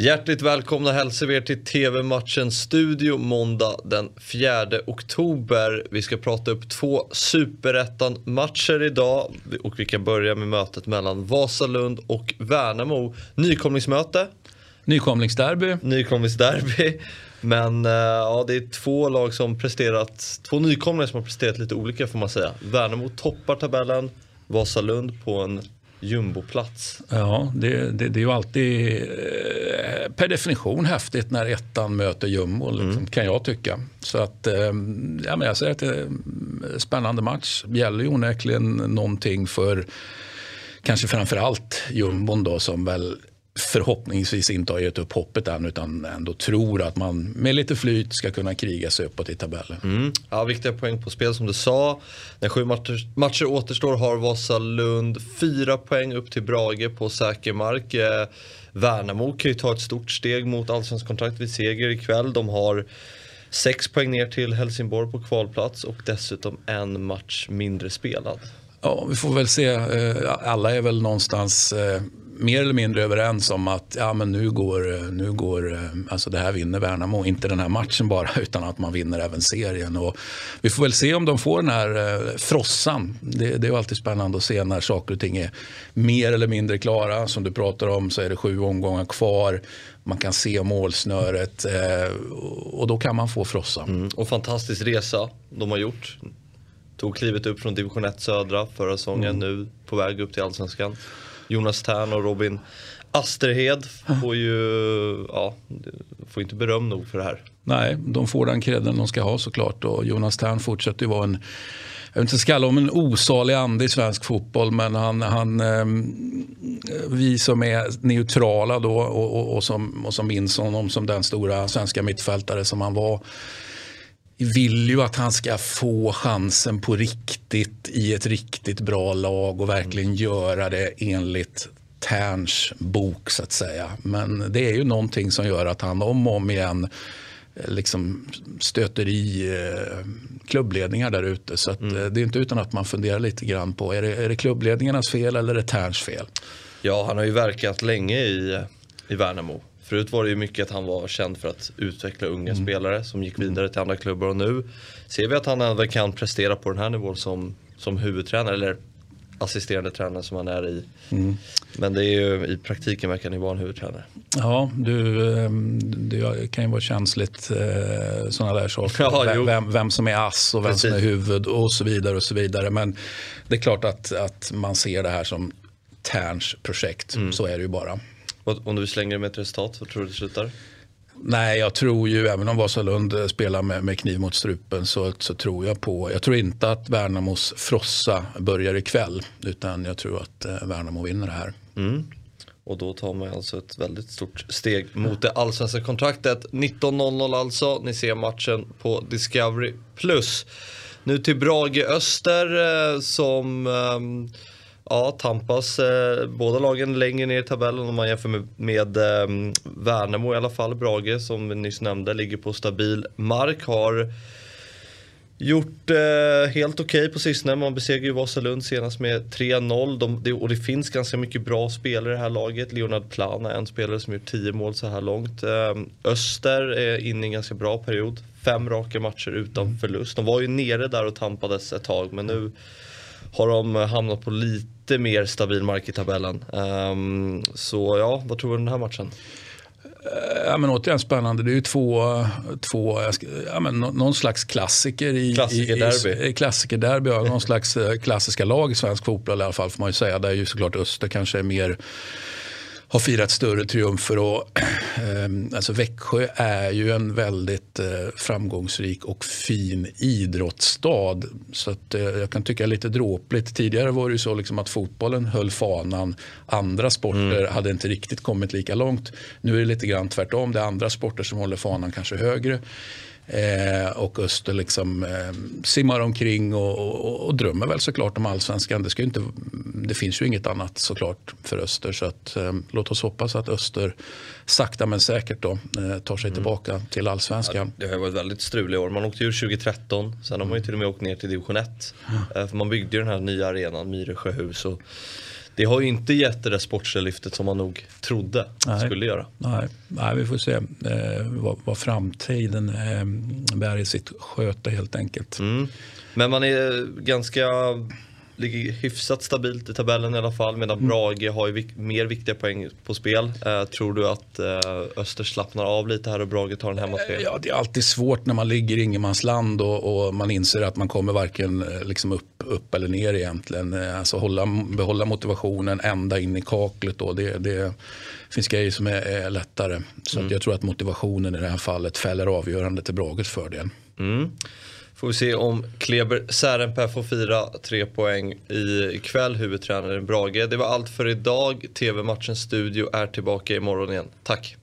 Hjärtligt välkomna hälsar vi er till TV-matchen Studio måndag den 4 oktober. Vi ska prata upp två superettan-matcher idag och vi kan börja med mötet mellan Vasalund och Värnamo. Nykomlingsmöte. Nykomlingsderby. Nykomlingsderby. Men uh, ja, det är två lag som presterat, två nykomlingar som har presterat lite olika får man säga. Värnamo toppar tabellen, Vasalund på en jumboplats. Ja, det, det, det, är ju alltid eh, per definition häftigt när ettan möter jumbo, liksom, mm. kan jag tycka. Så att, eh, ja, men jag säger att det är en spännande match. Gäller ju onekligen någonting för kanske framför allt jumbon då som väl förhoppningsvis inte har gett upp hoppet än utan ändå tror att man med lite flyt ska kunna kriga sig uppåt i tabellen. Mm. Ja, viktiga poäng på spel som du sa. När sju matcher, matcher återstår har Vasalund fyra poäng upp till Brage på säker mark. Eh, Värnamo kan ju ta ett stort steg mot allsvensk kontrakt vid seger ikväll. De har sex poäng ner till Helsingborg på kvalplats och dessutom en match mindre spelad. Ja, vi får väl se. Eh, alla är väl någonstans eh, mer eller mindre överens om att ja, men nu går, nu går alltså det här vinner Värnamo. Inte den här matchen bara, utan att man vinner även serien. Och vi får väl se om de får den här eh, frossan. Det, det är alltid spännande att se när saker och ting är mer eller mindre klara. Som du pratar om så är det sju omgångar kvar. Man kan se målsnöret eh, och då kan man få frossan. Mm. Och fantastisk resa de har gjort. Tog klivet upp från division 1 södra förra säsongen, mm. nu på väg upp till allsvenskan. Jonas Tern och Robin Asterhed får ju, ja, får inte beröm nog för det här. Nej, de får den credden de ska ha såklart och Jonas Tern fortsätter ju vara en jag vill inte skalla om en osalig ande i svensk fotboll men han, han, eh, vi som är neutrala då och, och, och, som, och som minns honom som den stora svenska mittfältare som han var vill ju att han ska få chansen på riktigt i ett riktigt bra lag och verkligen göra det enligt Terns bok så att säga. Men det är ju någonting som gör att han om och om igen eh, liksom stöter i eh, klubbledningar där ute. Så mm. Eh, det är inte utan att man funderar lite grann på är det, är det klubbledningarnas fel eller är det Terns fel? Ja, han har ju verkat länge i, i Värnamo. Förut var det ju mycket att han var känd för att utveckla unga mm. spelare som gick vidare till andra klubbar och nu ser vi att han även kan prestera på den här nivån som, som huvudtränare eller assisterande tränare som han är i. Mm. Men det är ju, i praktiken verkar han vara en huvudtränare. Ja, du, ehm, det kan ju vara känsligt eh, sådana där saker. Ja, vem, vem, som är ass och vem Precis. som är huvud och så vidare. och så vidare. Men det är klart att, att man ser det här som Terns projekt. Mm. Så är det ju bara. Om du slänger med ett resultat, vad tror du det slutar? Nej, jag tror ju, även om Vasalund spelar med, med kniv mot strupen så, så tror jag på, jag tror inte att Värnamos frossa börjar ikväll utan jag tror att eh, Värnamo vinner det här. Mm. Och då tar man alltså ett väldigt stort steg mot det allsvenska kontraktet. 19.00 alltså, ni ser matchen på Discovery+. Nu till Brage Öster eh, som eh, Ja, tampas eh, båda lagen längre ner i tabellen om man jämför med, med eh, Värnamo i alla fall. Brage som vi nyss nämnde ligger på stabil mark. Har gjort eh, helt okej okay på sistone. Man besegrade ju Vasalund senast med 3-0. De, det, och det finns ganska mycket bra spelare i det här laget. Leonard Plana är en spelare som gjort 10 mål så här långt. Eh, Öster är inne i en ganska bra period. Fem raka matcher utan förlust. De var ju nere där och tampades ett tag men nu har de hamnat på lite mer stabil mark i tabellen. Um, så ja, vad tror du om den här matchen? Eh, ja, men återigen spännande. Det är ju två, två ja, men någon slags klassiker i klassikerderby. I, i, klassikerderby ja, någon slags eh, klassiska lag i svensk fotboll i alla fall får man ju säga. Där ju såklart Öster kanske är mer har firat större triumfer. Och, eh, alltså Växjö är ju en väldigt eh, framgångsrik och fin idrottsstad. Så att, eh, jag kan tycka lite dråpligt. Tidigare var det ju så liksom att fotbollen höll fanan. Andra sporter mm. hade inte riktigt kommit lika långt. Nu är det lite grann tvärtom. Det är andra sporter som håller fanan kanske högre. Eh, och Öster liksom, eh, simmar omkring och, och, och, drömmer väl såklart om allsvenskan. Det, ska inte, det finns ju inget annat såklart för Öster. Så att, eh, låt oss hoppas att Öster sakta men säkert då, eh, tar sig mm. tillbaka till allsvenskan. Ja, det har varit väldigt struliga år. Man åkte ur 2013. Sen har man ju till och med åkt ner till division 1. Mm. för man byggde ju den här nya arenan, Myre sjöhus. Och det har ju inte gett det där sportsliga lyftet som man nog trodde Nej. skulle göra. Nej, Nej vi får se eh, vad, vad framtiden eh, bär i sitt sköte helt enkelt. Mm. Men man är ganska ligger hyfsat stabilt i tabellen i alla fall medan mm. Brage har ju vik mer viktiga poäng på spel. Eh, tror du att eh, Öster slappnar av lite här och Brage tar en hemmaspel? Ja, det är alltid svårt när man ligger i ingenmansland och, och man inser att man kommer varken eh, liksom upp, upp eller ner egentligen. Eh, alltså hålla, behålla motivationen ända in i kaklet då, det, det finns grejer som är, är lättare. Så mm. jag tror att motivationen i det här fallet fäller avgörande till Brages fördel. Mm. Får vi se om Kleber Särenpää får fira tre poäng i kväll, huvudtränaren Brage. Det var allt för idag. TV-matchens studio är tillbaka imorgon igen. Tack!